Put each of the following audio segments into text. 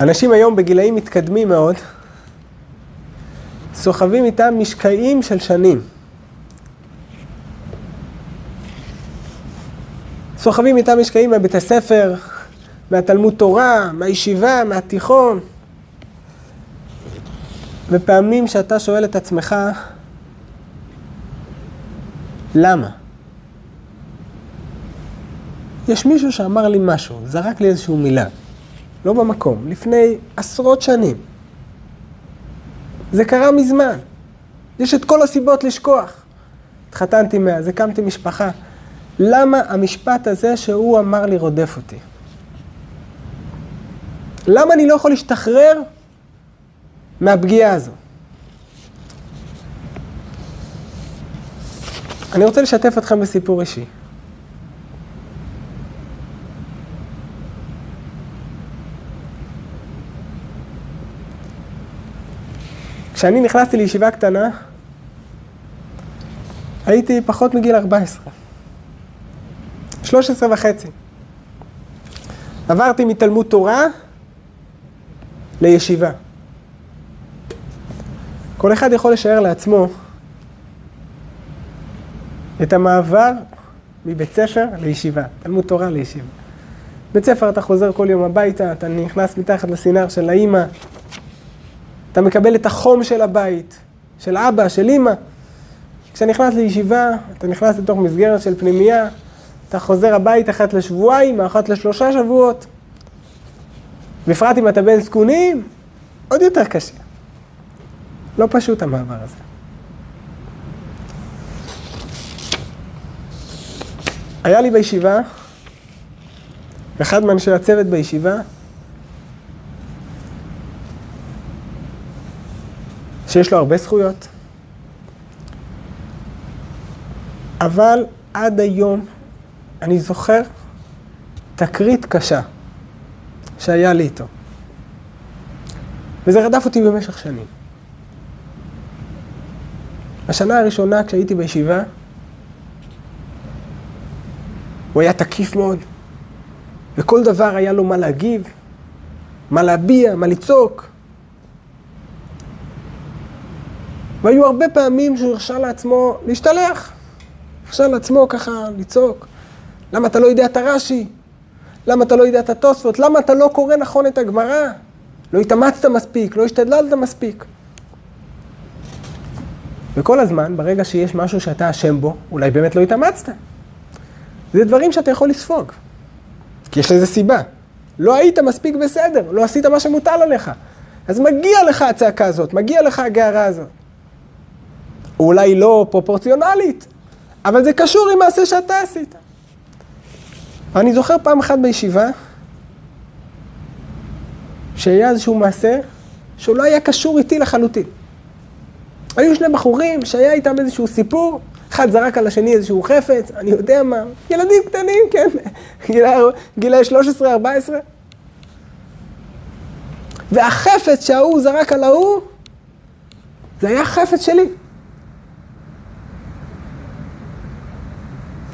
אנשים היום בגילאים מתקדמים מאוד, סוחבים איתם משקעים של שנים. סוחבים איתם משקעים מבית הספר, מהתלמוד תורה, מהישיבה, מהתיכון. ופעמים שאתה שואל את עצמך, למה? יש מישהו שאמר לי משהו, זרק לי איזושהי מילה, לא במקום, לפני עשרות שנים. זה קרה מזמן. יש את כל הסיבות לשכוח. התחתנתי מאז, הקמתי משפחה. למה המשפט הזה שהוא אמר לי רודף אותי? למה אני לא יכול להשתחרר מהפגיעה הזו? אני רוצה לשתף אתכם בסיפור אישי. כשאני נכנסתי לישיבה קטנה, הייתי פחות מגיל 14. 13 וחצי. עברתי מתלמוד תורה לישיבה. כל אחד יכול לשער לעצמו את המעבר מבית ספר לישיבה, תלמוד תורה לישיבה. בית ספר אתה חוזר כל יום הביתה, אתה נכנס מתחת לסינר של האימא, אתה מקבל את החום של הבית, של אבא, של אימא. כשאתה נכנס לישיבה, אתה נכנס לתוך מסגרת של פנימייה, אתה חוזר הבית אחת לשבועיים, אחת לשלושה שבועות. בפרט אם אתה בן זקונים, עוד יותר קשה. לא פשוט המעבר הזה. היה לי בישיבה, אחד מאנשי הצוות בישיבה, שיש לו הרבה זכויות, אבל עד היום אני זוכר תקרית קשה שהיה לי איתו. וזה רדף אותי במשך שנים. בשנה הראשונה כשהייתי בישיבה, הוא היה תקיף מאוד, וכל דבר היה לו מה להגיב, מה להביע, מה לצעוק. והיו הרבה פעמים שהוא הרשה לעצמו להשתלח. הרשה לעצמו ככה לצעוק. למה אתה לא יודע את הרש"י? למה אתה לא יודע את התוספות? למה אתה לא קורא נכון את הגמרא? לא התאמצת מספיק, לא השתדלת מספיק. וכל הזמן, ברגע שיש משהו שאתה אשם בו, אולי באמת לא התאמצת. זה דברים שאתה יכול לספוג. כי יש לזה סיבה. לא היית מספיק בסדר, לא עשית מה שמוטל עליך. אז מגיע לך הצעקה הזאת, מגיע לך הגערה הזאת. אולי לא פרופורציונלית, אבל זה קשור עם מעשה שאתה עשית. אני זוכר פעם אחת בישיבה, שהיה איזשהו מעשה שהוא לא היה קשור איתי לחלוטין. היו שני בחורים שהיה איתם איזשהו סיפור, אחד זרק על השני איזשהו חפץ, אני יודע מה, ילדים קטנים, כן, גילאי 13-14. והחפץ שההוא זרק על ההוא, זה היה חפץ שלי.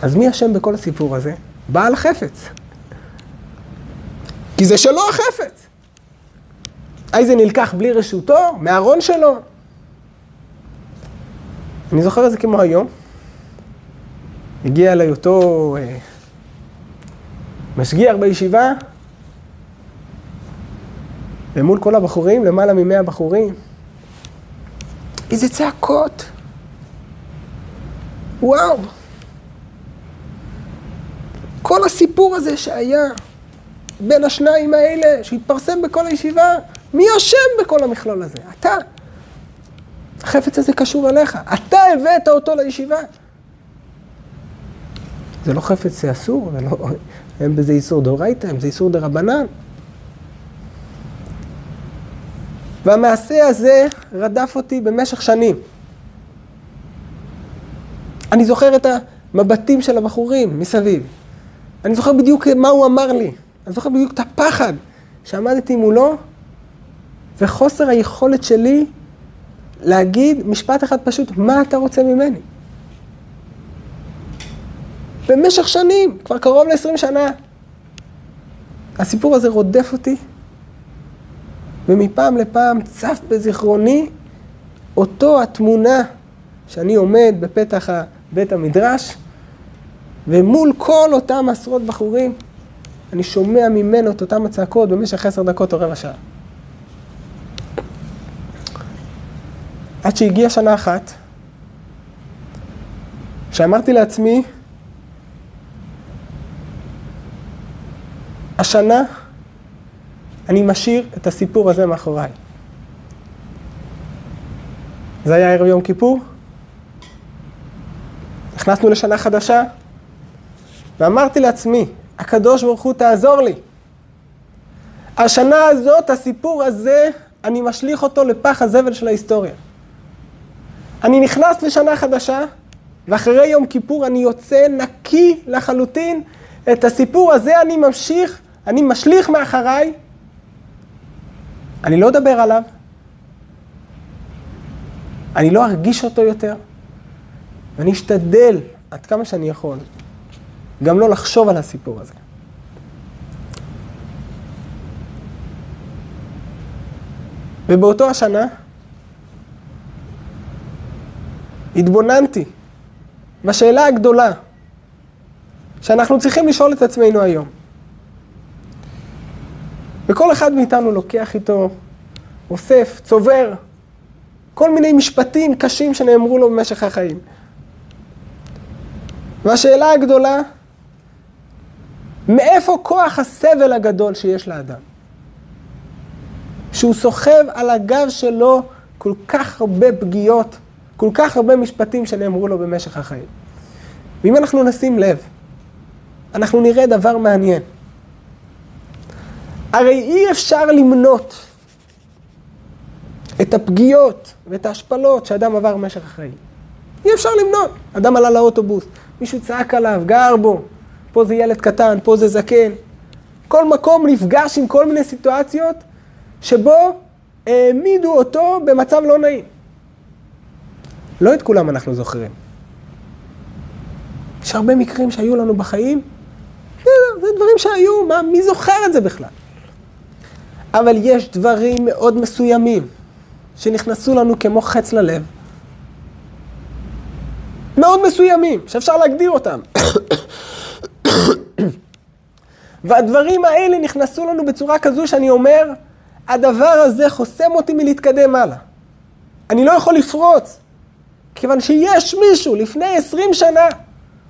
אז מי אשם בכל הסיפור הזה? בעל החפץ. כי זה שלו החפץ. האי זה נלקח בלי רשותו, מהארון שלו. אני זוכר את זה כמו היום. הגיע אליי אותו אה, משגיח בישיבה, ומול כל הבחורים, למעלה ממאה בחורים. איזה צעקות. וואו. כל הסיפור הזה שהיה בין השניים האלה, שהתפרסם בכל הישיבה, מי אשם בכל המכלול הזה? אתה. החפץ הזה קשור אליך, אתה הבאת אותו לישיבה. זה לא חפץ אסור, זה לא, אין בזה איסור דאורייתא, זה איסור דרבנן. והמעשה הזה רדף אותי במשך שנים. אני זוכר את המבטים של הבחורים מסביב. אני זוכר בדיוק מה הוא אמר לי. אני זוכר בדיוק את הפחד שעמדתי מולו, וחוסר היכולת שלי להגיד משפט אחד פשוט, מה אתה רוצה ממני? במשך שנים, כבר קרוב ל-20 שנה. הסיפור הזה רודף אותי ומפעם לפעם צף בזיכרוני אותו התמונה שאני עומד בפתח בית המדרש, ומול כל אותם עשרות בחורים, אני שומע ממנו את אותם הצעקות במשך עשר דקות או רבע שעה. עד שהגיעה שנה אחת, שאמרתי לעצמי, השנה אני משאיר את הסיפור הזה מאחוריי. זה היה ערב יום כיפור, נכנסנו לשנה חדשה, ואמרתי לעצמי, הקדוש ברוך הוא תעזור לי. השנה הזאת, הסיפור הזה, אני משליך אותו לפח הזבל של ההיסטוריה. אני נכנס לשנה חדשה, ואחרי יום כיפור אני יוצא נקי לחלוטין. את הסיפור הזה אני ממשיך, אני משליך מאחריי. אני לא אדבר עליו, אני לא ארגיש אותו יותר, ואני אשתדל עד כמה שאני יכול גם לא לחשוב על הסיפור הזה. ובאותו השנה התבוננתי בשאלה הגדולה שאנחנו צריכים לשאול את עצמנו היום. וכל אחד מאיתנו לוקח איתו, אוסף, צובר, כל מיני משפטים קשים שנאמרו לו במשך החיים. והשאלה הגדולה, מאיפה כוח הסבל הגדול שיש לאדם? שהוא סוחב על הגב שלו כל כך הרבה פגיעות, כל כך הרבה משפטים שנאמרו לו במשך החיים. ואם אנחנו נשים לב, אנחנו נראה דבר מעניין. הרי אי אפשר למנות את הפגיעות ואת ההשפלות שאדם עבר במשך החיים. אי אפשר למנות. אדם עלה לאוטובוס, מישהו צעק עליו, גר בו, פה זה ילד קטן, פה זה זקן. כל מקום נפגש עם כל מיני סיטואציות שבו העמידו אותו במצב לא נעים. לא את כולם אנחנו זוכרים. יש הרבה מקרים שהיו לנו בחיים, זה דברים שהיו, מה, מי זוכר את זה בכלל? אבל יש דברים מאוד מסוימים שנכנסו לנו כמו חץ ללב. מאוד מסוימים, שאפשר להגדיר אותם. והדברים האלה נכנסו לנו בצורה כזו שאני אומר, הדבר הזה חוסם אותי מלהתקדם הלאה. אני לא יכול לפרוץ, כיוון שיש מישהו לפני 20 שנה,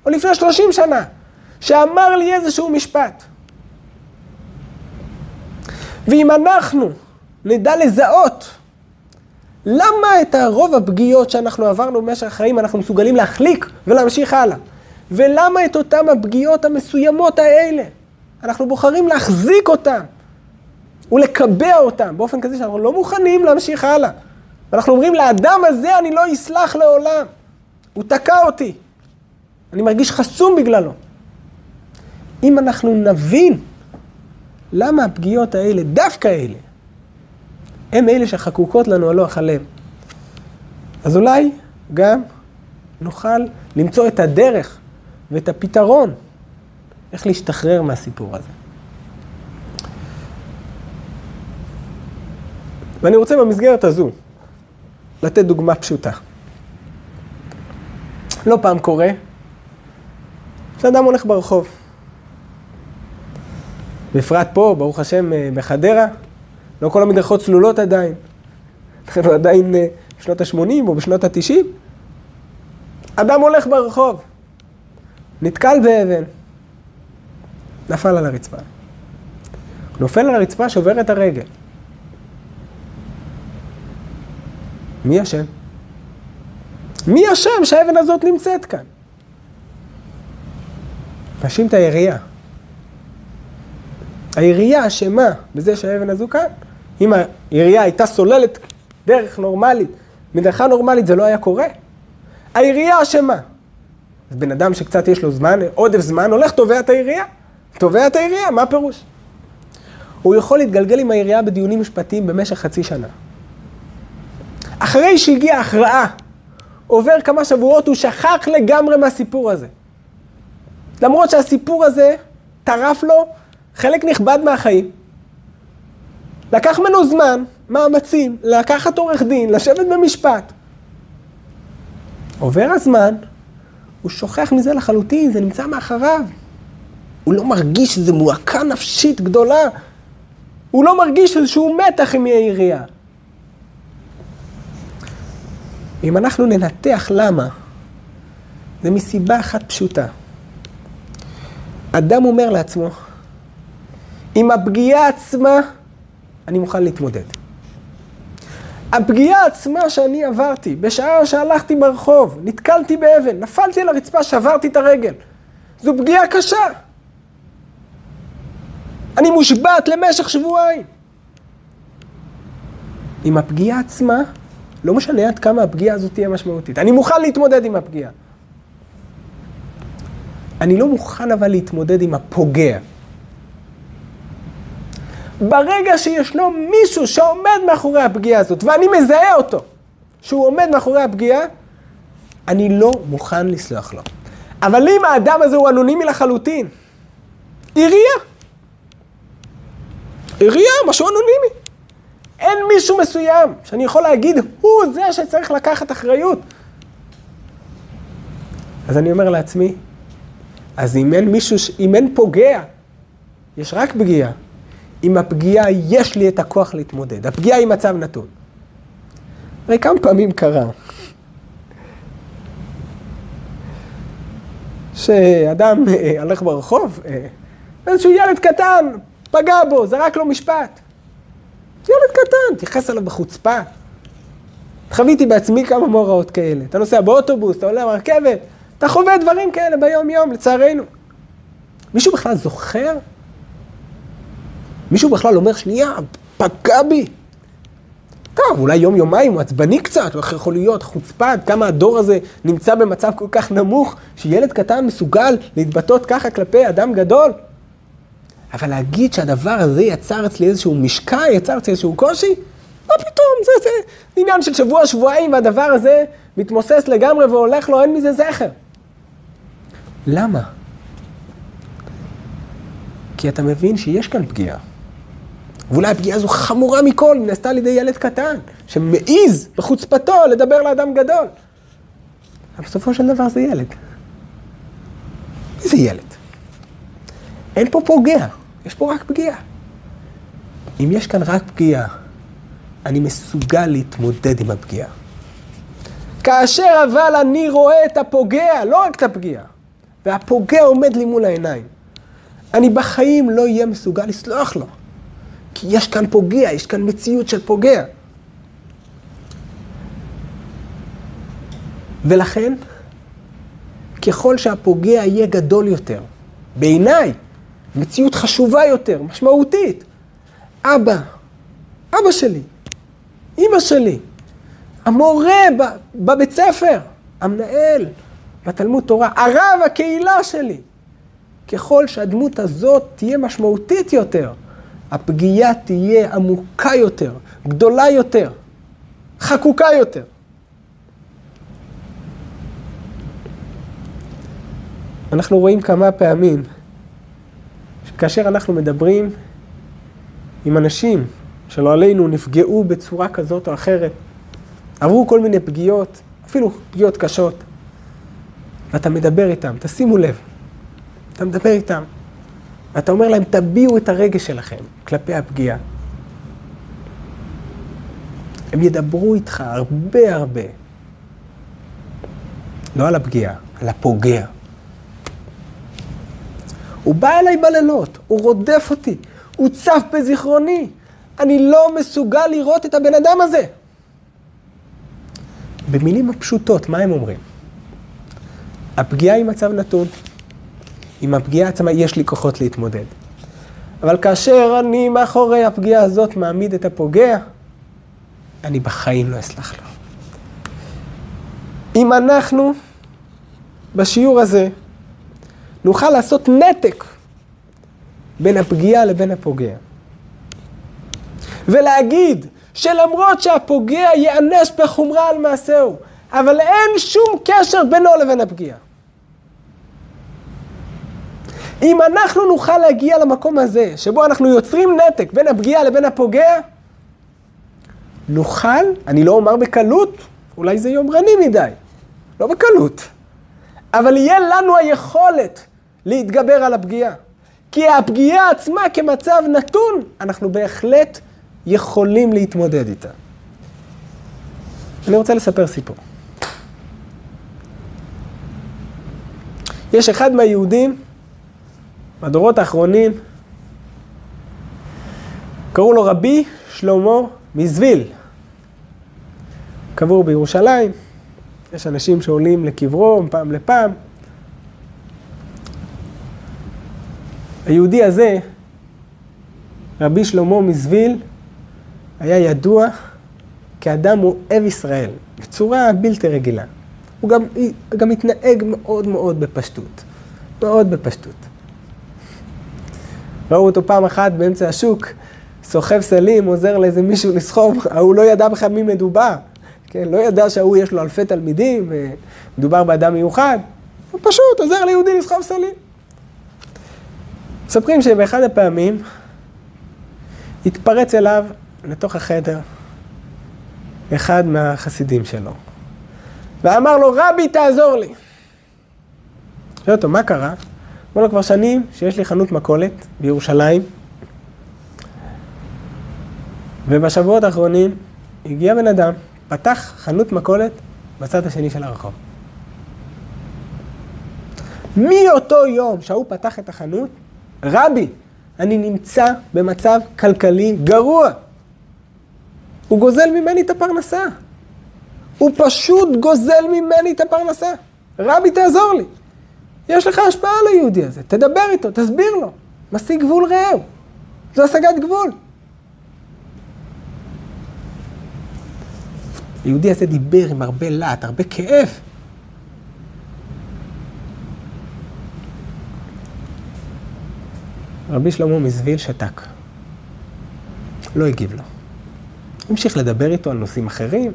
או לפני 30 שנה, שאמר לי איזשהו משפט. ואם אנחנו נדע לזהות למה את הרוב הפגיעות שאנחנו עברנו במשך החיים אנחנו מסוגלים להחליק ולהמשיך הלאה? ולמה את אותם הפגיעות המסוימות האלה אנחנו בוחרים להחזיק אותם ולקבע אותם באופן כזה שאנחנו לא מוכנים להמשיך הלאה. ואנחנו אומרים, לאדם הזה אני לא אסלח לעולם. הוא תקע אותי. אני מרגיש חסום בגללו. אם אנחנו נבין למה הפגיעות האלה, דווקא אלה, הם אלה שחקוקות לנו על לוח הלב. אז אולי גם נוכל למצוא את הדרך ואת הפתרון איך להשתחרר מהסיפור הזה. ואני רוצה במסגרת הזו לתת דוגמה פשוטה. לא פעם קורה שאדם הולך ברחוב. בפרט פה, ברוך השם, אה, בחדרה, לא כל המדרכות צלולות עדיין. אנחנו עדיין אה, בשנות ה-80 או בשנות ה-90. אדם הולך ברחוב, נתקל באבן, נפל על הרצפה. נופל על הרצפה, שובר את הרגל. מי אשם? מי אשם שהאבן הזאת נמצאת כאן? מאשים את העירייה. העירייה אשמה בזה שהאבן הזו כאן. אם העירייה הייתה סוללת דרך נורמלית, מדרכה נורמלית, זה לא היה קורה. העירייה אשמה. אז בן אדם שקצת יש לו זמן, עודף זמן, הולך, תובע את העירייה. תובע את העירייה, מה הפירוש? הוא יכול להתגלגל עם העירייה בדיונים משפטיים במשך חצי שנה. אחרי שהגיעה הכרעה, עובר כמה שבועות, הוא שכח לגמרי מהסיפור הזה. למרות שהסיפור הזה טרף לו חלק נכבד מהחיים. לקח ממנו זמן, מאמצים, לקחת עורך דין, לשבת במשפט. עובר הזמן, הוא שוכח מזה לחלוטין, זה נמצא מאחריו. הוא לא מרגיש שזו מועקה נפשית גדולה. הוא לא מרגיש איזשהו מתח עם העירייה. אם אנחנו ננתח למה, זה מסיבה אחת פשוטה. אדם אומר לעצמו, עם הפגיעה עצמה, אני מוכן להתמודד. הפגיעה עצמה שאני עברתי, בשעה שהלכתי ברחוב, נתקלתי באבן, נפלתי על הרצפה, שברתי את הרגל. זו פגיעה קשה. אני מושבת למשך שבועיים. עם הפגיעה עצמה, לא משנה עד כמה הפגיעה הזאת תהיה משמעותית. אני מוכן להתמודד עם הפגיעה. אני לא מוכן אבל להתמודד עם הפוגע. ברגע שישנו מישהו שעומד מאחורי הפגיעה הזאת, ואני מזהה אותו, שהוא עומד מאחורי הפגיעה, אני לא מוכן לסלוח לו. אבל אם האדם הזה הוא אנונימי לחלוטין, עירייה. עירייה, משהו אנונימי. אין מישהו מסוים שאני יכול להגיד, הוא זה שצריך לקחת אחריות. אז אני אומר לעצמי, אז אם אין מישהו, אם אין פוגע, יש רק פגיעה. עם הפגיעה יש לי את הכוח להתמודד. הפגיעה היא מצב נתון. הרי כמה פעמים קרה שאדם אה, הולך ברחוב, אה, איזשהו ילד קטן פגע בו, זרק לו משפט. ילד קטן, תייחס עליו בחוצפה. חוויתי בעצמי כמה מאורעות כאלה. אתה נוסע באוטובוס, אתה עולה ברכבת, אתה חווה דברים כאלה ביום-יום, לצערנו. מישהו בכלל זוכר? מישהו בכלל אומר, שנייה, פגע בי. טוב, אולי יום-יומיים הוא עצבני קצת, איך יכול להיות חוצפה, כמה הדור הזה נמצא במצב כל כך נמוך, שילד קטן מסוגל להתבטאות ככה כלפי אדם גדול. אבל להגיד שהדבר הזה יצר אצלי איזשהו משקע, יצר אצלי איזשהו קושי? מה פתאום, זה, זה עניין של שבוע, שבועיים, והדבר הזה מתמוסס לגמרי והולך לו, אין מזה זכר. למה? כי אתה מבין שיש כאן פגיעה. ואולי הפגיעה הזו חמורה מכל, היא נעשתה על ידי ילד קטן, שמעז בחוצפתו לדבר לאדם גדול. אבל בסופו של דבר זה ילד. מי זה ילד? אין פה פוגע, יש פה רק פגיעה. אם יש כאן רק פגיעה, אני מסוגל להתמודד עם הפגיעה. כאשר אבל אני רואה את הפוגע, לא רק את הפגיעה, והפוגע עומד לי מול העיניים, אני בחיים לא אהיה מסוגל לסלוח לו. כי יש כאן פוגע, יש כאן מציאות של פוגע. ולכן, ככל שהפוגע יהיה גדול יותר, בעיניי, מציאות חשובה יותר, משמעותית. אבא, אבא שלי, אימא שלי, המורה בבית ספר, המנהל בתלמוד תורה, הרב הקהילה שלי. ככל שהדמות הזאת תהיה משמעותית יותר, הפגיעה תהיה עמוקה יותר, גדולה יותר, חקוקה יותר. אנחנו רואים כמה פעמים שכאשר אנחנו מדברים עם אנשים שלא עלינו נפגעו בצורה כזאת או אחרת, עברו כל מיני פגיעות, אפילו פגיעות קשות, ואתה מדבר איתם, תשימו לב, אתה מדבר איתם, ואתה אומר להם, תביעו את הרגש שלכם כלפי הפגיעה. הם ידברו איתך הרבה הרבה. לא על הפגיעה, על הפוגע. הוא בא אליי בלילות, הוא רודף אותי, הוא צף בזיכרוני. אני לא מסוגל לראות את הבן אדם הזה. במילים הפשוטות, מה הם אומרים? הפגיעה היא מצב נתון. עם הפגיעה עצמה יש לי כוחות להתמודד. אבל כאשר אני מאחורי הפגיעה הזאת מעמיד את הפוגע, אני בחיים לא אסלח לו. אם אנחנו בשיעור הזה נוכל לעשות נתק בין הפגיעה לבין הפוגע, ולהגיד שלמרות שהפוגע ייענש בחומרה על מעשהו, אבל אין שום קשר בינו לבין הפגיעה. אם אנחנו נוכל להגיע למקום הזה, שבו אנחנו יוצרים נתק בין הפגיעה לבין הפוגע, נוכל, אני לא אומר בקלות, אולי זה יומרני מדי, לא בקלות, אבל יהיה לנו היכולת להתגבר על הפגיעה. כי הפגיעה עצמה כמצב נתון, אנחנו בהחלט יכולים להתמודד איתה. אני רוצה לספר סיפור. יש אחד מהיהודים, בדורות האחרונים, קראו לו רבי שלמה מזוויל. קבור בירושלים, יש אנשים שעולים לקברו מפעם לפעם. היהודי הזה, רבי שלמה מזוויל, היה ידוע כאדם אוהב ישראל, בצורה בלתי רגילה. הוא גם, גם התנהג מאוד מאוד בפשטות. מאוד בפשטות. ראו אותו פעם אחת באמצע השוק, סוחב סלים, עוזר לאיזה מישהו לסחוב, ההוא לא ידע בכלל מי מדובר. כן, לא ידע שההוא יש לו אלפי תלמידים, ומדובר באדם מיוחד. הוא פשוט עוזר ליהודי לסחוב סלים. מספרים שבאחד הפעמים התפרץ אליו לתוך החדר אחד מהחסידים שלו, ואמר לו, רבי, תעזור לי. שואל אותו, מה קרה? אמר לו, כבר שנים שיש לי חנות מכולת בירושלים, ובשבועות האחרונים הגיע בן אדם, פתח חנות מכולת בצד השני של הרחוב. מאותו יום שההוא פתח את החנות, רבי, אני נמצא במצב כלכלי גרוע. הוא גוזל ממני את הפרנסה. הוא פשוט גוזל ממני את הפרנסה. רבי, תעזור לי. יש לך השפעה על היהודי הזה, תדבר איתו, תסביר לו. משיג גבול רעהו. זו השגת גבול. היהודי הזה דיבר עם הרבה להט, הרבה כאב. רבי שלמה מזוויל שתק. לא הגיב לו. המשיך לדבר איתו על נושאים אחרים,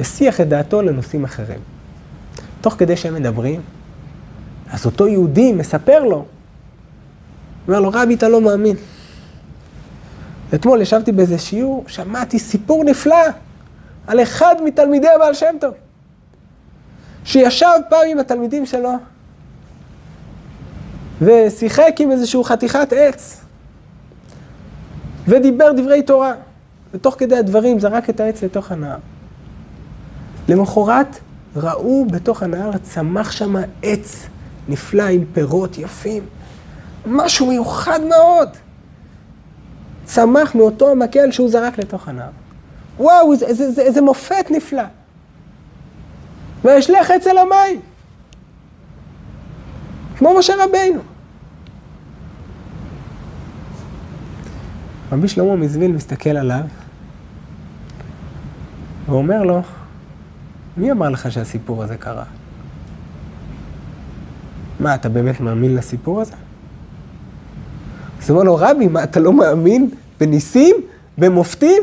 הסיח את דעתו לנושאים אחרים. תוך כדי שהם מדברים, אז אותו יהודי מספר לו, אומר לו, רבי, אתה לא מאמין. אתמול ישבתי באיזה שיעור, שמעתי סיפור נפלא על אחד מתלמידי הבעל שם טוב, שישב פעם עם התלמידים שלו ושיחק עם איזשהו חתיכת עץ ודיבר דברי תורה. ותוך כדי הדברים זרק את העץ לתוך הנהר. למחרת ראו בתוך הנהר צמח שם עץ נפלא עם פירות יפים. משהו מיוחד מאוד. צמח מאותו המקל שהוא זרק לתוך הנהר. וואו, איזה, איזה, איזה, מופת נפלא. וישלך אצל המים. כמו משה רבינו. רבי שלמה מזוויל מסתכל עליו ואומר לו, מי אמר לך שהסיפור הזה קרה? מה, אתה באמת מאמין לסיפור הזה? אז הוא אומר לו, רבי, מה, אתה לא מאמין בניסים, במופתים,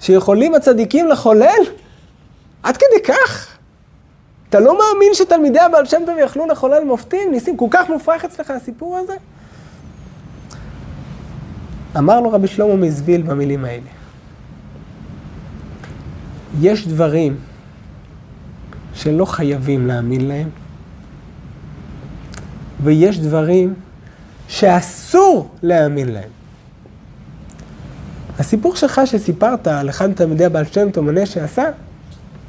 שיכולים הצדיקים לחולל? עד כדי כך? אתה לא מאמין שתלמידי הבעל שם טוב יכלו לחולל מופתים, ניסים? כל כך מופרך אצלך הסיפור הזה? אמר לו רבי שלמה מזוויל במילים האלה. יש דברים שלא חייבים להאמין להם, ויש דברים שאסור להאמין להם. הסיפור שלך שסיפרת על אחד מתלמידי הבעל שם טוב מנה שעשה,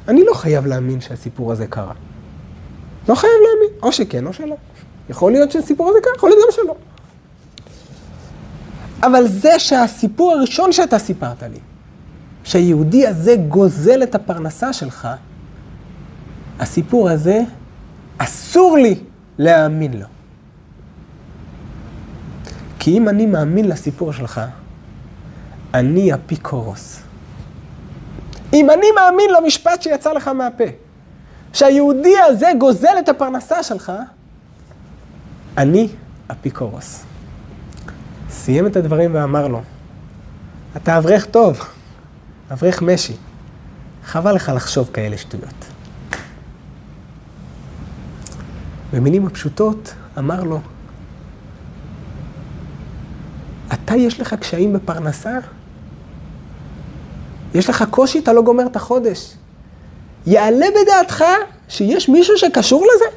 אני לא חייב להאמין שהסיפור הזה קרה. לא חייב להאמין, או שכן או שלא. יכול להיות שהסיפור הזה קרה, יכול להיות גם שלא. אבל זה שהסיפור הראשון שאתה סיפרת לי, שהיהודי הזה גוזל את הפרנסה שלך, הסיפור הזה, אסור לי להאמין לו. כי אם אני מאמין לסיפור שלך, אני אפיקורוס. אם אני מאמין למשפט שיצא לך מהפה, שהיהודי הזה גוזל את הפרנסה שלך, אני אפיקורוס. סיים את הדברים ואמר לו, אתה אברך טוב, אברך משי, חבל לך לחשוב כאלה שטויות. במילים הפשוטות אמר לו, אתה יש לך קשיים בפרנסה? יש לך קושי, אתה לא גומר את החודש. יעלה בדעתך שיש מישהו שקשור לזה?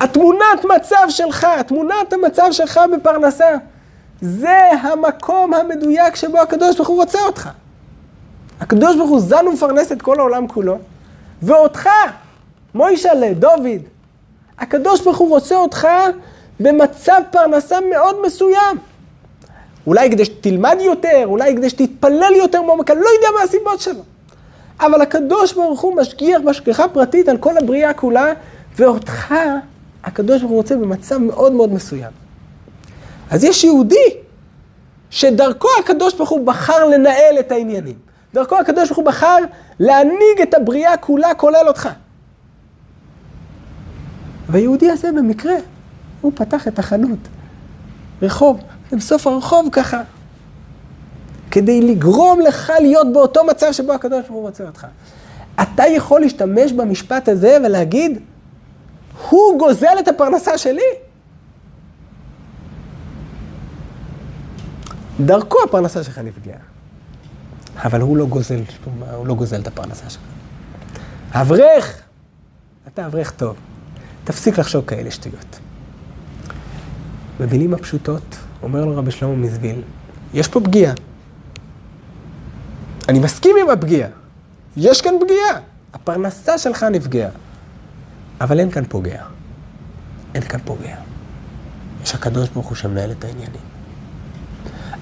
התמונת מצב שלך, תמונת המצב שלך בפרנסה, זה המקום המדויק שבו הקדוש ברוך הוא רוצה אותך. הקדוש ברוך הוא זן ומפרנס את כל העולם כולו, ואותך, מוישלה, דוד, הקדוש ברוך הוא רוצה אותך במצב פרנסה מאוד מסוים. אולי כדי שתלמד יותר, אולי כדי שתתפלל יותר מעומק, אני לא יודע מה הסיבות שלו. אבל הקדוש ברוך הוא משגיח בהשגחה פרטית על כל הבריאה כולה, ואותך הקדוש ברוך הוא רוצה במצב מאוד מאוד מסוים. אז יש יהודי שדרכו הקדוש ברוך הוא בחר לנהל את העניינים. דרכו הקדוש ברוך הוא בחר להנהיג את הבריאה כולה, כולל אותך. והיהודי הזה במקרה, הוא פתח את החנות. רחוב, ובסוף הרחוב ככה. כדי לגרום לך להיות באותו מצב שבו הקדוש ברוך הוא רוצה אותך. אתה יכול להשתמש במשפט הזה ולהגיד, הוא גוזל את הפרנסה שלי? דרכו הפרנסה שלך נפגעה. אבל הוא לא גוזל, הוא לא גוזל את הפרנסה שלך. אברך, אתה אברך טוב. תפסיק לחשוב כאלה שטויות. במילים הפשוטות, אומר לו רבי שלמה מזוויל, יש פה פגיעה. אני מסכים עם הפגיעה. יש כאן פגיעה. הפרנסה שלך נפגעה. אבל אין כאן פוגע. אין כאן פוגע. יש הקדוש ברוך הוא שמנהל את העניינים.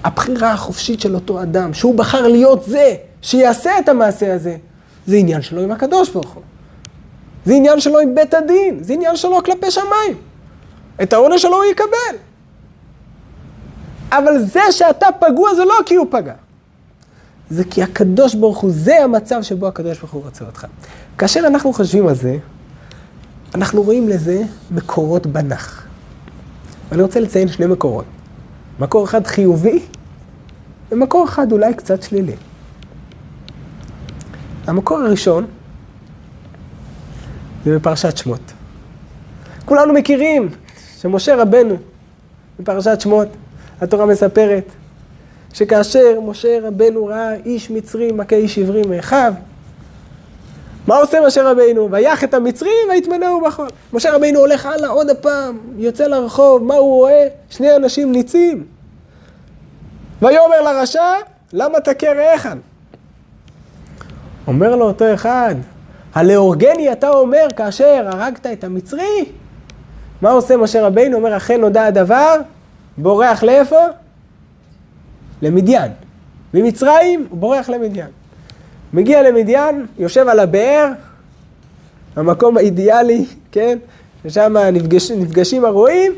הבחירה החופשית של אותו אדם, שהוא בחר להיות זה שיעשה את המעשה הזה, זה עניין שלו עם הקדוש ברוך הוא. זה עניין שלו עם בית הדין, זה עניין שלו כלפי שמיים. את העונש שלו הוא יקבל. אבל זה שאתה פגוע זה לא כי הוא פגע. זה כי הקדוש ברוך הוא, זה המצב שבו הקדוש ברוך הוא רוצה אותך. כאשר אנחנו חושבים על זה, אנחנו רואים לזה מקורות בנח. ואני רוצה לציין שני מקורות. מקור אחד חיובי, ומקור אחד אולי קצת שלילי. המקור הראשון זה בפרשת שמות. כולנו מכירים שמשה רבנו, בפרשת שמות, התורה מספרת שכאשר משה רבנו ראה איש מצרי מכה איש עברי מאחיו, מה עושה משה רבינו? ויח את המצרים ויתמנהו בחול. משה רבינו הולך הלאה עוד הפעם, יוצא לרחוב, מה הוא רואה? שני אנשים ניצים. ויאמר לרשע, למה תכה רעך? אומר לו אותו אחד, הלאורגני אתה אומר כאשר הרגת את המצרי? מה עושה משה רבינו? אומר, אכן נודע הדבר, בורח לאיפה? למדיין. ממצרים הוא בורח למדיין. מגיע למדיין, יושב על הבאר, המקום האידיאלי, כן? ששם נפגש, נפגשים הרועים,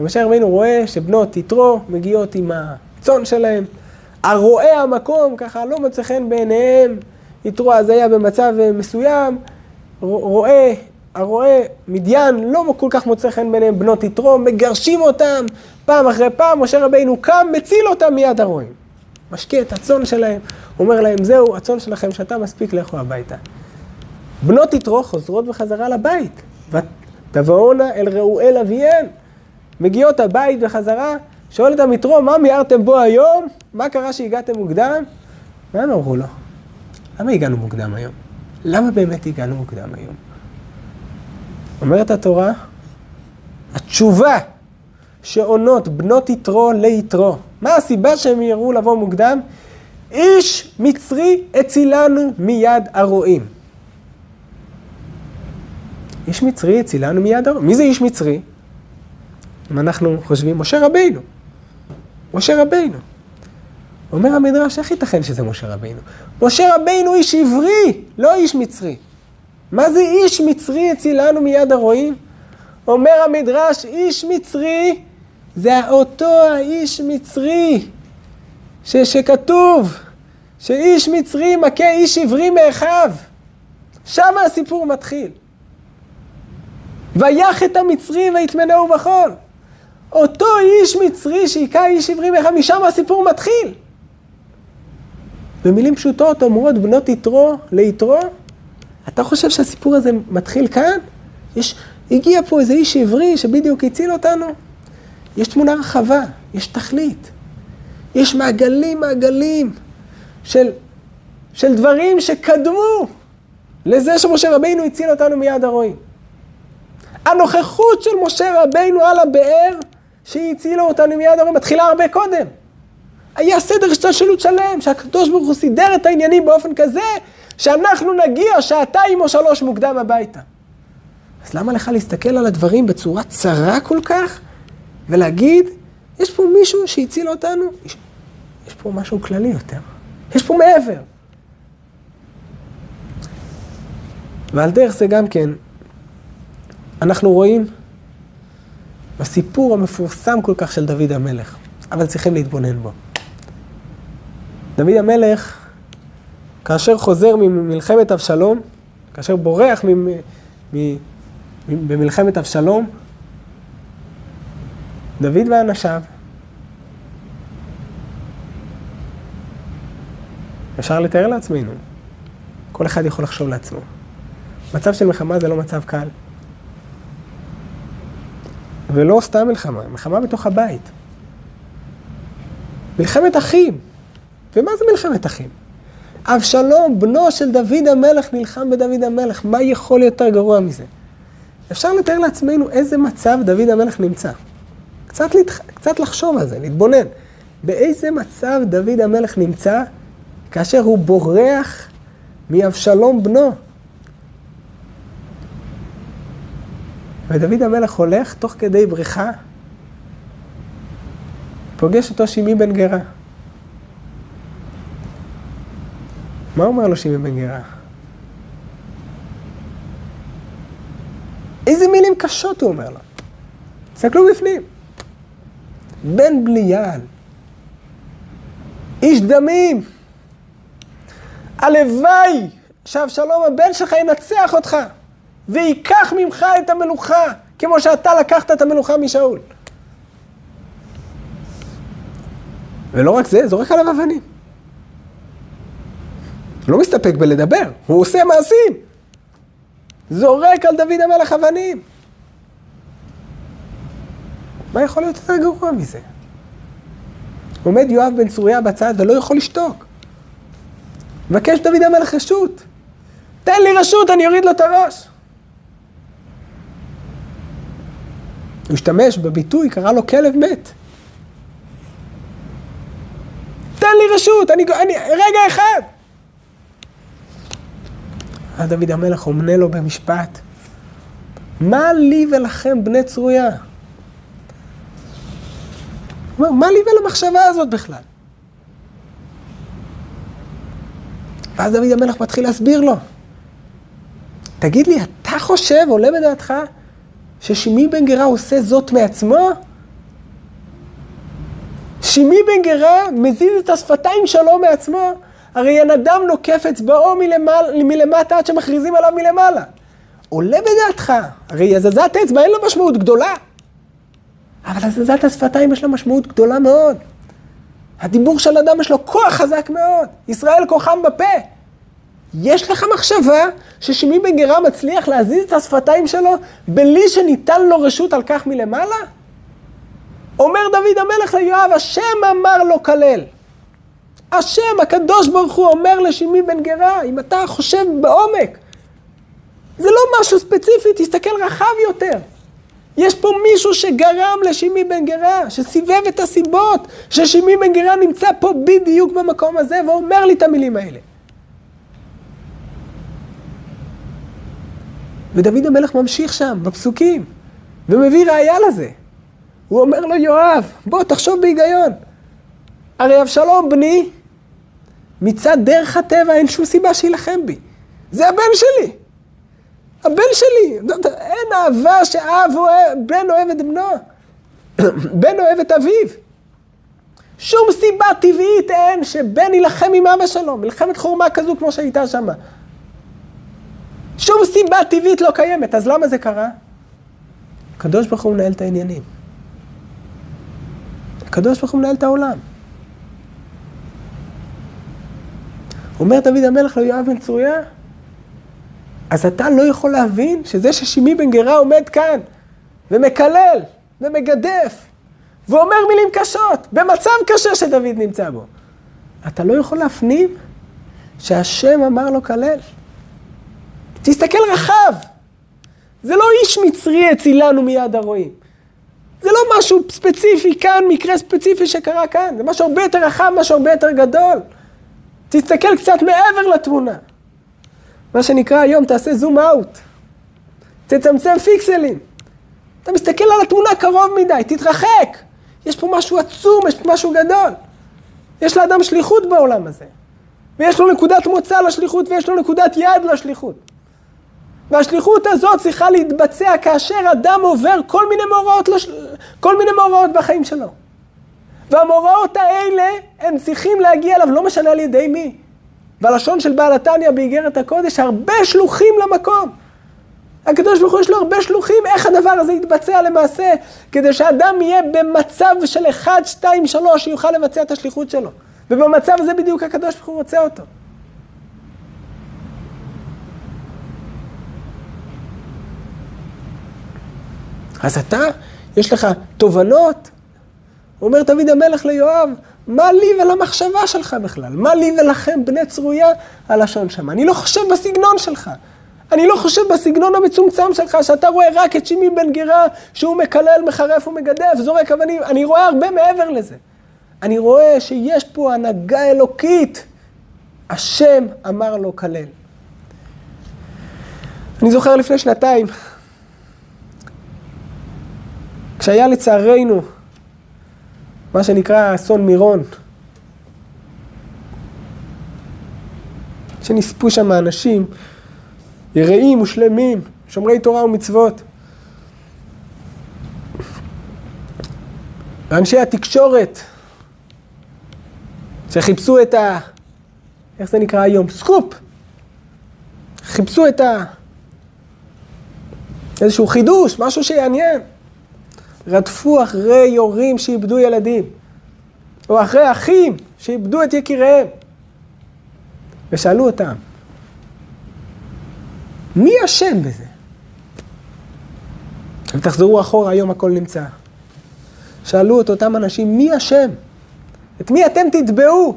ומשה רבינו רואה שבנות יתרו מגיעות עם הצאן שלהם. הרועי המקום ככה לא מוצא חן בעיניהם, יתרו אז היה במצב מסוים, רואה, הרועה מדיין לא כל כך מוצא חן בעיניהם בנות יתרו, מגרשים אותם פעם אחרי פעם, משה רבינו קם, מציל אותם מיד הרועים. משקיע את הצאן שלהם, אומר להם, זהו, הצאן שלכם שאתה מספיק לכו הביתה. בנות יתרו חוזרות בחזרה לבית, ותבואונה אל ראואל אביהן. מגיעות הבית בחזרה, שואל את המתרו, מה מיהרתם בו היום? מה קרה שהגעתם מוקדם? מה הם אמרו לו? למה הגענו מוקדם היום? למה באמת הגענו מוקדם היום? אומרת התורה, התשובה שעונות בנות יתרו ליתרו. מה הסיבה שהם יראו לבוא מוקדם? איש מצרי הצילנו מיד הרועים. איש מצרי הצילנו מיד הרועים. מי זה איש מצרי? אם אנחנו חושבים, משה רבינו. משה רבינו. אומר המדרש, איך ייתכן שזה משה רבינו? משה רבינו איש עברי, לא איש מצרי. מה זה איש מצרי הצילנו מיד הרועים? אומר המדרש, איש מצרי זה אותו האיש מצרי ש, שכתוב שאיש מצרי מכה איש עברי מאחיו. שם הסיפור מתחיל. ויח את המצרי ויטמנהו בחול. אותו איש מצרי שהיכה איש עברי מאחיו, משם הסיפור מתחיל. במילים פשוטות אומרות בנות יתרו ליתרו, אתה חושב שהסיפור הזה מתחיל כאן? יש, הגיע פה איזה איש עברי שבדיוק הציל אותנו? יש תמונה רחבה, יש תכלית. יש מעגלים מעגלים של, של דברים שקדמו לזה שמשה רבינו הציל אותנו מיד הרועים. הנוכחות של משה רבינו על הבאר, שהיא הצילה אותנו מיד הרועים, מתחילה הרבה קודם. היה סדר השתלשלות שלם, שהקדוש ברוך הוא סידר את העניינים באופן כזה, שאנחנו נגיע שעתיים או שלוש מוקדם הביתה. אז למה לך להסתכל על הדברים בצורה צרה כל כך, ולהגיד, יש פה מישהו שהציל אותנו? יש, יש פה משהו כללי יותר. יש פה מעבר. ועל דרך זה גם כן, אנחנו רואים בסיפור המפורסם כל כך של דוד המלך, אבל צריכים להתבונן בו. דוד המלך, כאשר חוזר ממלחמת אבשלום, כאשר בורח מ... מ... במלחמת אבשלום, דוד ואנשיו, אפשר לתאר לעצמנו, כל אחד יכול לחשוב לעצמו. מצב של מלחמה זה לא מצב קל. ולא סתם מלחמה, מלחמה בתוך הבית. מלחמת אחים. ומה זה מלחמת אחים? אבשלום, בנו של דוד המלך, נלחם בדוד המלך. מה יכול יותר גרוע מזה? אפשר לתאר לעצמנו איזה מצב דוד המלך נמצא. קצת, לתח... קצת לחשוב על זה, להתבונן. באיזה מצב דוד המלך נמצא כאשר הוא בורח מאבשלום בנו. ודוד המלך הולך תוך כדי בריחה, פוגש אותו שימי בן גרה. מה אומר לו שימי בן גרה? איזה מילים קשות הוא אומר לו. תסתכלו בפנים. בן בליעל, איש דמים, הלוואי שאבשלום הבן שלך ינצח אותך וייקח ממך את המלוכה, כמו שאתה לקחת את המלוכה משאול. ולא רק זה, זורק עליו אבנים. לא מסתפק בלדבר, הוא עושה מעשים. זורק על דוד המלך אבנים. מה יכול להיות יותר גרוע מזה? עומד יואב בן צרויה בצד ולא יכול לשתוק. מבקש דוד המלך רשות. תן לי רשות, אני אוריד לו את הראש. הוא השתמש בביטוי, קרא לו כלב מת. תן לי רשות, אני, אני, רגע אחד. אז דוד המלך עומנה לו במשפט, מה לי ולכם בני צרויה? אומר, מה לי ולמחשבה הזאת בכלל? ואז דוד המלך מתחיל להסביר לו. תגיד לי, אתה חושב, עולה בדעתך, ששימי בן גרה עושה זאת מעצמו? שימי בן גרה מזיז את השפתיים שלו מעצמו? הרי אין אדם נוקף אצבעו מלמעלה, מלמטה עד שמכריזים עליו מלמעלה. עולה בדעתך, הרי הזזת אצבע אין לה משמעות גדולה. אבל הזזת השפתיים יש לה משמעות גדולה מאוד. הדיבור של אדם יש לו כוח חזק מאוד. ישראל כוחם בפה. יש לך מחשבה ששימי בן גרה מצליח להזיז את השפתיים שלו בלי שניתן לו רשות על כך מלמעלה? אומר דוד המלך ליואב, השם אמר לו כלל. השם, הקדוש ברוך הוא אומר לשימי בן גרה, אם אתה חושב בעומק, זה לא משהו ספציפי, תסתכל רחב יותר. יש פה מישהו שגרם לשימי בן גרה, שסיבב את הסיבות, ששימי בן גרה נמצא פה בדיוק במקום הזה ואומר לי את המילים האלה. ודוד המלך ממשיך שם, בפסוקים, ומביא ראייה לזה. הוא אומר לו, יואב, בוא תחשוב בהיגיון. הרי אבשלום בני, מצד דרך הטבע אין שום סיבה שיילחם בי. זה הבן שלי. הבן שלי. אין אהבה שאב אוהב, בן אוהב את בנו. בן אוהב את אביו. שום סיבה טבעית אין שבן יילחם עם אבא שלו, מלחמת חורמה כזו כמו שהייתה שמה. שום סיבה טבעית לא קיימת, אז למה זה קרה? הקדוש ברוך הוא מנהל את העניינים. הקדוש ברוך הוא מנהל את העולם. אומר דוד המלך ליואב בן צרויה, אז אתה לא יכול להבין שזה ששימי בן גרה עומד כאן ומקלל ומגדף ואומר מילים קשות, במצב קשה שדוד נמצא בו. אתה לא יכול להפנים שהשם אמר לו כלל. תסתכל רחב. זה לא איש מצרי הצילנו מיד הרועים. זה לא משהו ספציפי כאן, מקרה ספציפי שקרה כאן. זה משהו הרבה יותר רחב, משהו הרבה יותר גדול. תסתכל קצת מעבר לתמונה. מה שנקרא היום, תעשה זום אאוט. תצמצם פיקסלים. אתה מסתכל על התמונה קרוב מדי, תתרחק. יש פה משהו עצום, יש פה משהו גדול. יש לאדם שליחות בעולם הזה. ויש לו נקודת מוצא לשליחות ויש לו נקודת יד לשליחות. והשליחות הזאת צריכה להתבצע כאשר אדם עובר כל מיני מאורעות, לש... כל מיני מאורעות בחיים שלו. והמאורעות האלה, הם צריכים להגיע אליו, לא משנה על ידי מי. בלשון של בעל התניא באיגרת הקודש, הרבה שלוחים למקום. הקדוש ברוך הוא יש לו הרבה שלוחים, איך הדבר הזה יתבצע למעשה, כדי שאדם יהיה במצב של 1, 2, 3, שיוכל לבצע את השליחות שלו. ובמצב הזה בדיוק הקדוש ברוך הוא רוצה אותו. אז אתה, יש לך תובנות, אומר דוד המלך ליואב, מה לי ולמחשבה שלך בכלל? מה לי ולכם, בני צרויה, הלשון שם? אני לא חושב בסגנון שלך. אני לא חושב בסגנון המצומצם שלך, שאתה רואה רק את שימי בן גירה, שהוא מקלל, מחרף ומגדף, זורק אבנים. אני רואה הרבה מעבר לזה. אני רואה שיש פה הנהגה אלוקית. השם אמר לו כלל. אני זוכר לפני שנתיים, כשהיה לצערנו מה שנקרא אסון מירון, שנספו שם אנשים יראים ושלמים, שומרי תורה ומצוות. ואנשי התקשורת, שחיפשו את ה... איך זה נקרא היום? סקופ. חיפשו את ה... איזשהו חידוש, משהו שיעניין. רדפו אחרי יורים שאיבדו ילדים, או אחרי אחים שאיבדו את יקיריהם, ושאלו אותם, מי אשם בזה? ותחזרו אחורה, היום הכל נמצא. שאלו את אותם אנשים, מי אשם? את מי אתם תתבעו?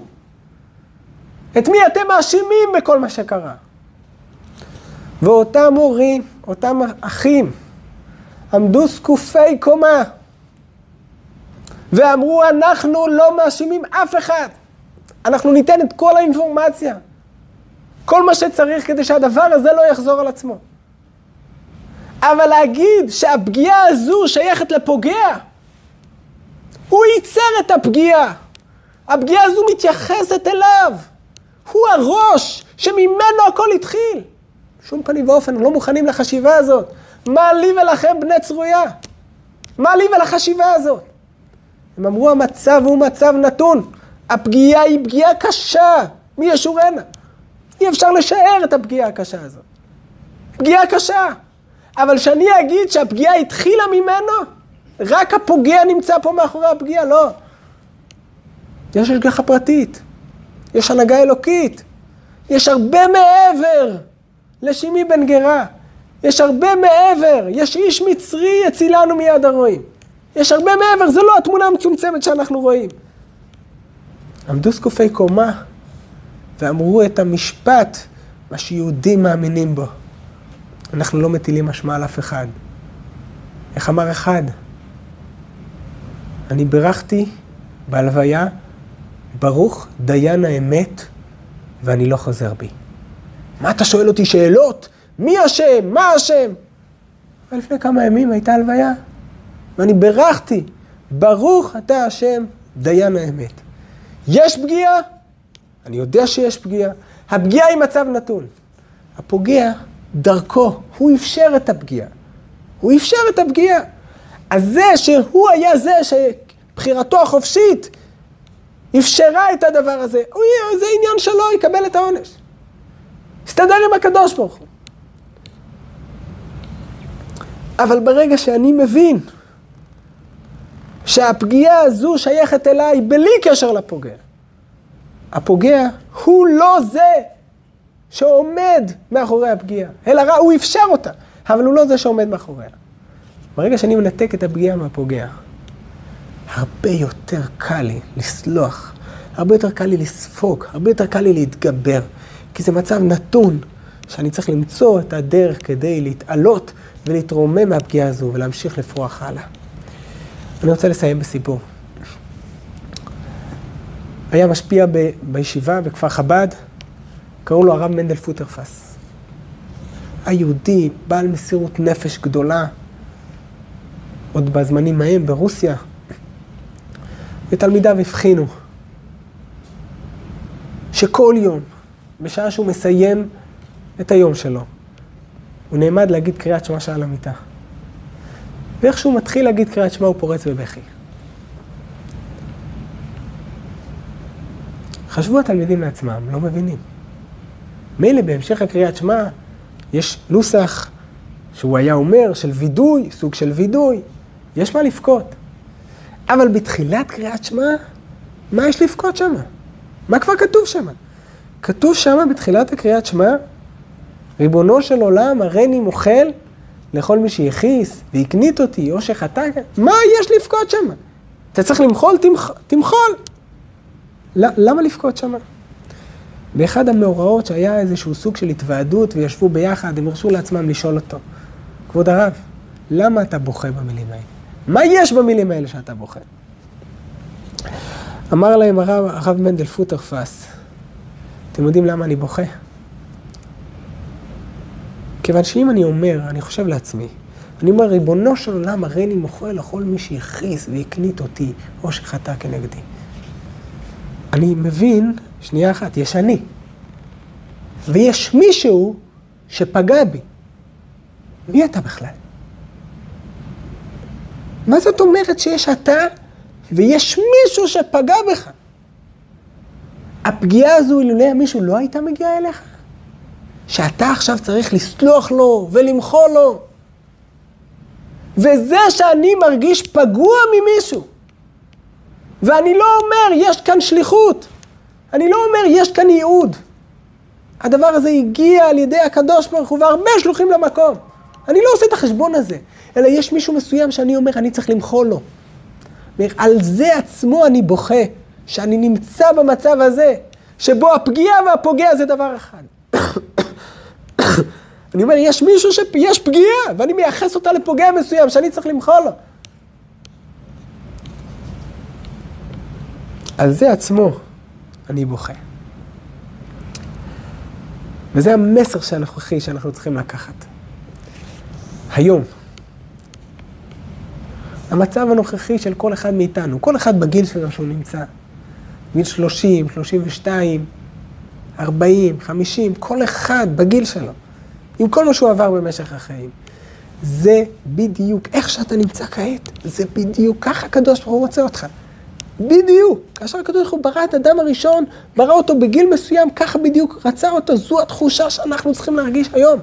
את מי אתם מאשימים בכל מה שקרה? ואותם הורים, אותם אחים, עמדו זקופי קומה ואמרו, אנחנו לא מאשימים אף אחד. אנחנו ניתן את כל האינפורמציה. כל מה שצריך כדי שהדבר הזה לא יחזור על עצמו. אבל להגיד שהפגיעה הזו שייכת לפוגע, הוא ייצר את הפגיעה. הפגיעה הזו מתייחסת אליו. הוא הראש שממנו הכל התחיל. בשום פנים ואופן, לא מוכנים לחשיבה הזאת. מה לי ולכם בני צרויה? מה לי ולחשיבה הזאת? הם אמרו המצב הוא מצב נתון. הפגיעה היא פגיעה קשה. מי ישורנה? אי אפשר לשער את הפגיעה הקשה הזאת. פגיעה קשה. אבל שאני אגיד שהפגיעה התחילה ממנו, רק הפוגע נמצא פה מאחורי הפגיעה, לא. יש השגחה פרטית, יש הנהגה אלוקית, יש הרבה מעבר לשימי בן גרה. יש הרבה מעבר, יש איש מצרי הצילנו מיד הרועים. יש הרבה מעבר, זה לא התמונה המצומצמת שאנחנו רואים. עמדו זקופי קומה ואמרו את המשפט, מה שיהודים מאמינים בו. אנחנו לא מטילים אשמה על אף אחד. איך אמר אחד? אני בירכתי בהלוויה, ברוך דיין האמת, ואני לא חוזר בי. מה אתה שואל אותי שאלות? מי אשם? מה אשם? לפני כמה ימים הייתה הלוויה, ואני בירכתי, ברוך אתה השם, דיין האמת. יש פגיעה? אני יודע שיש פגיעה. הפגיעה היא מצב נתון. הפוגע, דרכו, הוא אפשר את הפגיעה. הוא אפשר את הפגיעה. אז זה שהוא היה זה שבחירתו החופשית אפשרה את הדבר הזה, הוא, זה עניין שלו, יקבל את העונש. הסתדר עם הקדוש ברוך הוא. אבל ברגע שאני מבין שהפגיעה הזו שייכת אליי בלי קשר לפוגע, הפוגע הוא לא זה שעומד מאחורי הפגיעה, אלא הוא אפשר אותה, אבל הוא לא זה שעומד מאחוריה. ברגע שאני מנתק את הפגיעה מהפוגע, הרבה יותר קל לי לסלוח, הרבה יותר קל לי לספוג, הרבה יותר קל לי להתגבר, כי זה מצב נתון שאני צריך למצוא את הדרך כדי להתעלות ולהתרומם מהפגיעה הזו ולהמשיך לפרוח הלאה. אני רוצה לסיים בסיפור. היה משפיע ב, בישיבה בכפר חב"ד, קראו לו הרב מנדל פוטרפס. היהודי, בעל מסירות נפש גדולה, עוד בזמנים ההם ברוסיה, ותלמידיו הבחינו שכל יום, בשעה שהוא מסיים את היום שלו, הוא נעמד להגיד קריאת שמע שעל המיטה. ואיך שהוא מתחיל להגיד קריאת שמע הוא פורץ בבכי. חשבו התלמידים לעצמם, לא מבינים. מילא בהמשך הקריאת שמע יש נוסח שהוא היה אומר של וידוי, סוג של וידוי, יש מה לבכות. אבל בתחילת קריאת שמע, מה יש לבכות שם? מה כבר כתוב שם? כתוב שם בתחילת הקריאת שמע, ריבונו של עולם, הריני מוחל לכל מי שיכיס והקנית אותי, או שחטא, מה יש לבכות שם? אתה צריך למחול, תמח... תמחול. למה לבכות שם? באחד המאורעות שהיה איזשהו סוג של התוועדות וישבו ביחד, הם הרשו לעצמם לשאול אותו, כבוד הרב, למה אתה בוכה במילים האלה? מה יש במילים האלה שאתה בוכה? אמר להם הרב, הרב מנדל פוטרפס, אתם יודעים למה אני בוכה? כיוון שאם אני אומר, אני חושב לעצמי, אני אומר, ריבונו של עולם, הריני מוכר לכל מי שהכריס והקנית אותי, או שחטא כנגדי. אני מבין, שנייה אחת, יש אני. ויש מישהו שפגע בי. מי אתה בכלל? מה זאת אומרת שיש אתה ויש מישהו שפגע בך? הפגיעה הזו, אילולא מישהו לא הייתה מגיעה אליך? שאתה עכשיו צריך לסלוח לו ולמחול לו. וזה שאני מרגיש פגוע ממישהו. ואני לא אומר, יש כאן שליחות. אני לא אומר, יש כאן ייעוד. הדבר הזה הגיע על ידי הקדוש ברוך הוא והרבה שלוחים למקום. אני לא עושה את החשבון הזה, אלא יש מישהו מסוים שאני אומר, אני צריך למחול לו. על זה עצמו אני בוכה, שאני נמצא במצב הזה, שבו הפגיעה והפוגע זה דבר אחד. אני אומר, יש מישהו שיש פגיעה, ואני מייחס אותה לפוגע מסוים שאני צריך למחול לו. על זה עצמו אני בוכה. וזה המסר הנוכחי שאנחנו צריכים לקחת. היום, המצב הנוכחי של כל אחד מאיתנו, כל אחד בגיל שלו שהוא נמצא, גיל 30, 32, 40, 50, כל אחד בגיל שלו, עם כל מה שהוא עבר במשך החיים. זה בדיוק, איך שאתה נמצא כעת, זה בדיוק, ככה הקדוש ברוך הוא רוצה אותך. בדיוק. כאשר הקדוש ברוך הוא ברא את אדם הראשון, ברא אותו בגיל מסוים, ככה בדיוק רצה אותו. זו התחושה שאנחנו צריכים להרגיש היום,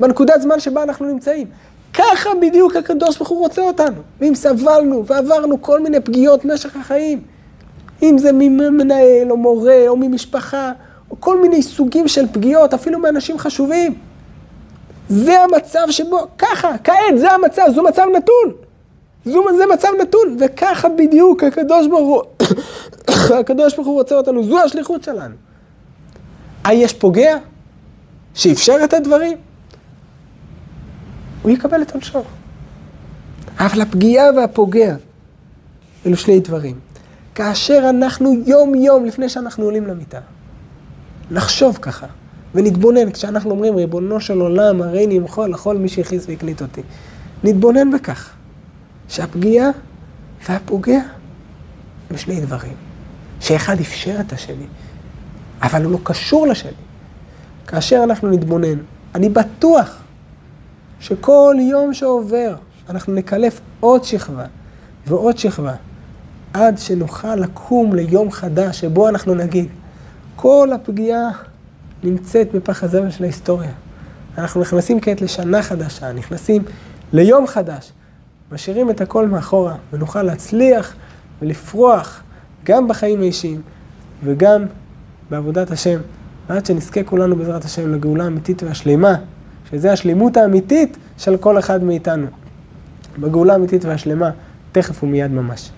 בנקודת זמן שבה אנחנו נמצאים. ככה בדיוק הקדוש ברוך הוא רוצה אותנו. ואם סבלנו ועברנו כל מיני פגיעות במשך החיים, אם זה ממנהל או מורה או ממשפחה, או כל מיני סוגים של פגיעות, אפילו מאנשים חשובים. זה המצב שבו, ככה, כעת זה המצב, זו מצב נתון. זו, זה מצב נתון, וככה בדיוק הקדוש ברוך הוא, הקדוש ברוך הוא רוצה אותנו, זו השליחות שלנו. אה, יש פוגע שאפשר את הדברים? הוא יקבל את עונשו. אבל הפגיעה והפוגע, אלו שני דברים. כאשר אנחנו יום-יום לפני שאנחנו עולים למיטה, נחשוב ככה, ונתבונן, כשאנחנו אומרים, ריבונו של עולם, הרי נמחול לכל מי שהכניס והקליט אותי. נתבונן בכך. שהפגיעה והפוגע הם שני דברים. שאחד אפשר את השני, אבל הוא לא קשור לשני. כאשר אנחנו נתבונן, אני בטוח שכל יום שעובר אנחנו נקלף עוד שכבה ועוד שכבה, עד שנוכל לקום ליום חדש שבו אנחנו נגיד, כל הפגיעה נמצאת בפח הזבל של ההיסטוריה. אנחנו נכנסים כעת לשנה חדשה, נכנסים ליום חדש. משאירים את הכל מאחורה, ונוכל להצליח ולפרוח גם בחיים האישיים וגם בעבודת השם, עד שנזכה כולנו בעזרת השם לגאולה האמיתית והשלמה, שזה השלימות האמיתית של כל אחד מאיתנו. בגאולה האמיתית והשלמה, תכף ומיד ממש.